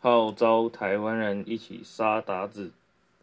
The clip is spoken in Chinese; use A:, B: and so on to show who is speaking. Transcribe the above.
A: 号召台湾人一起杀鞑子。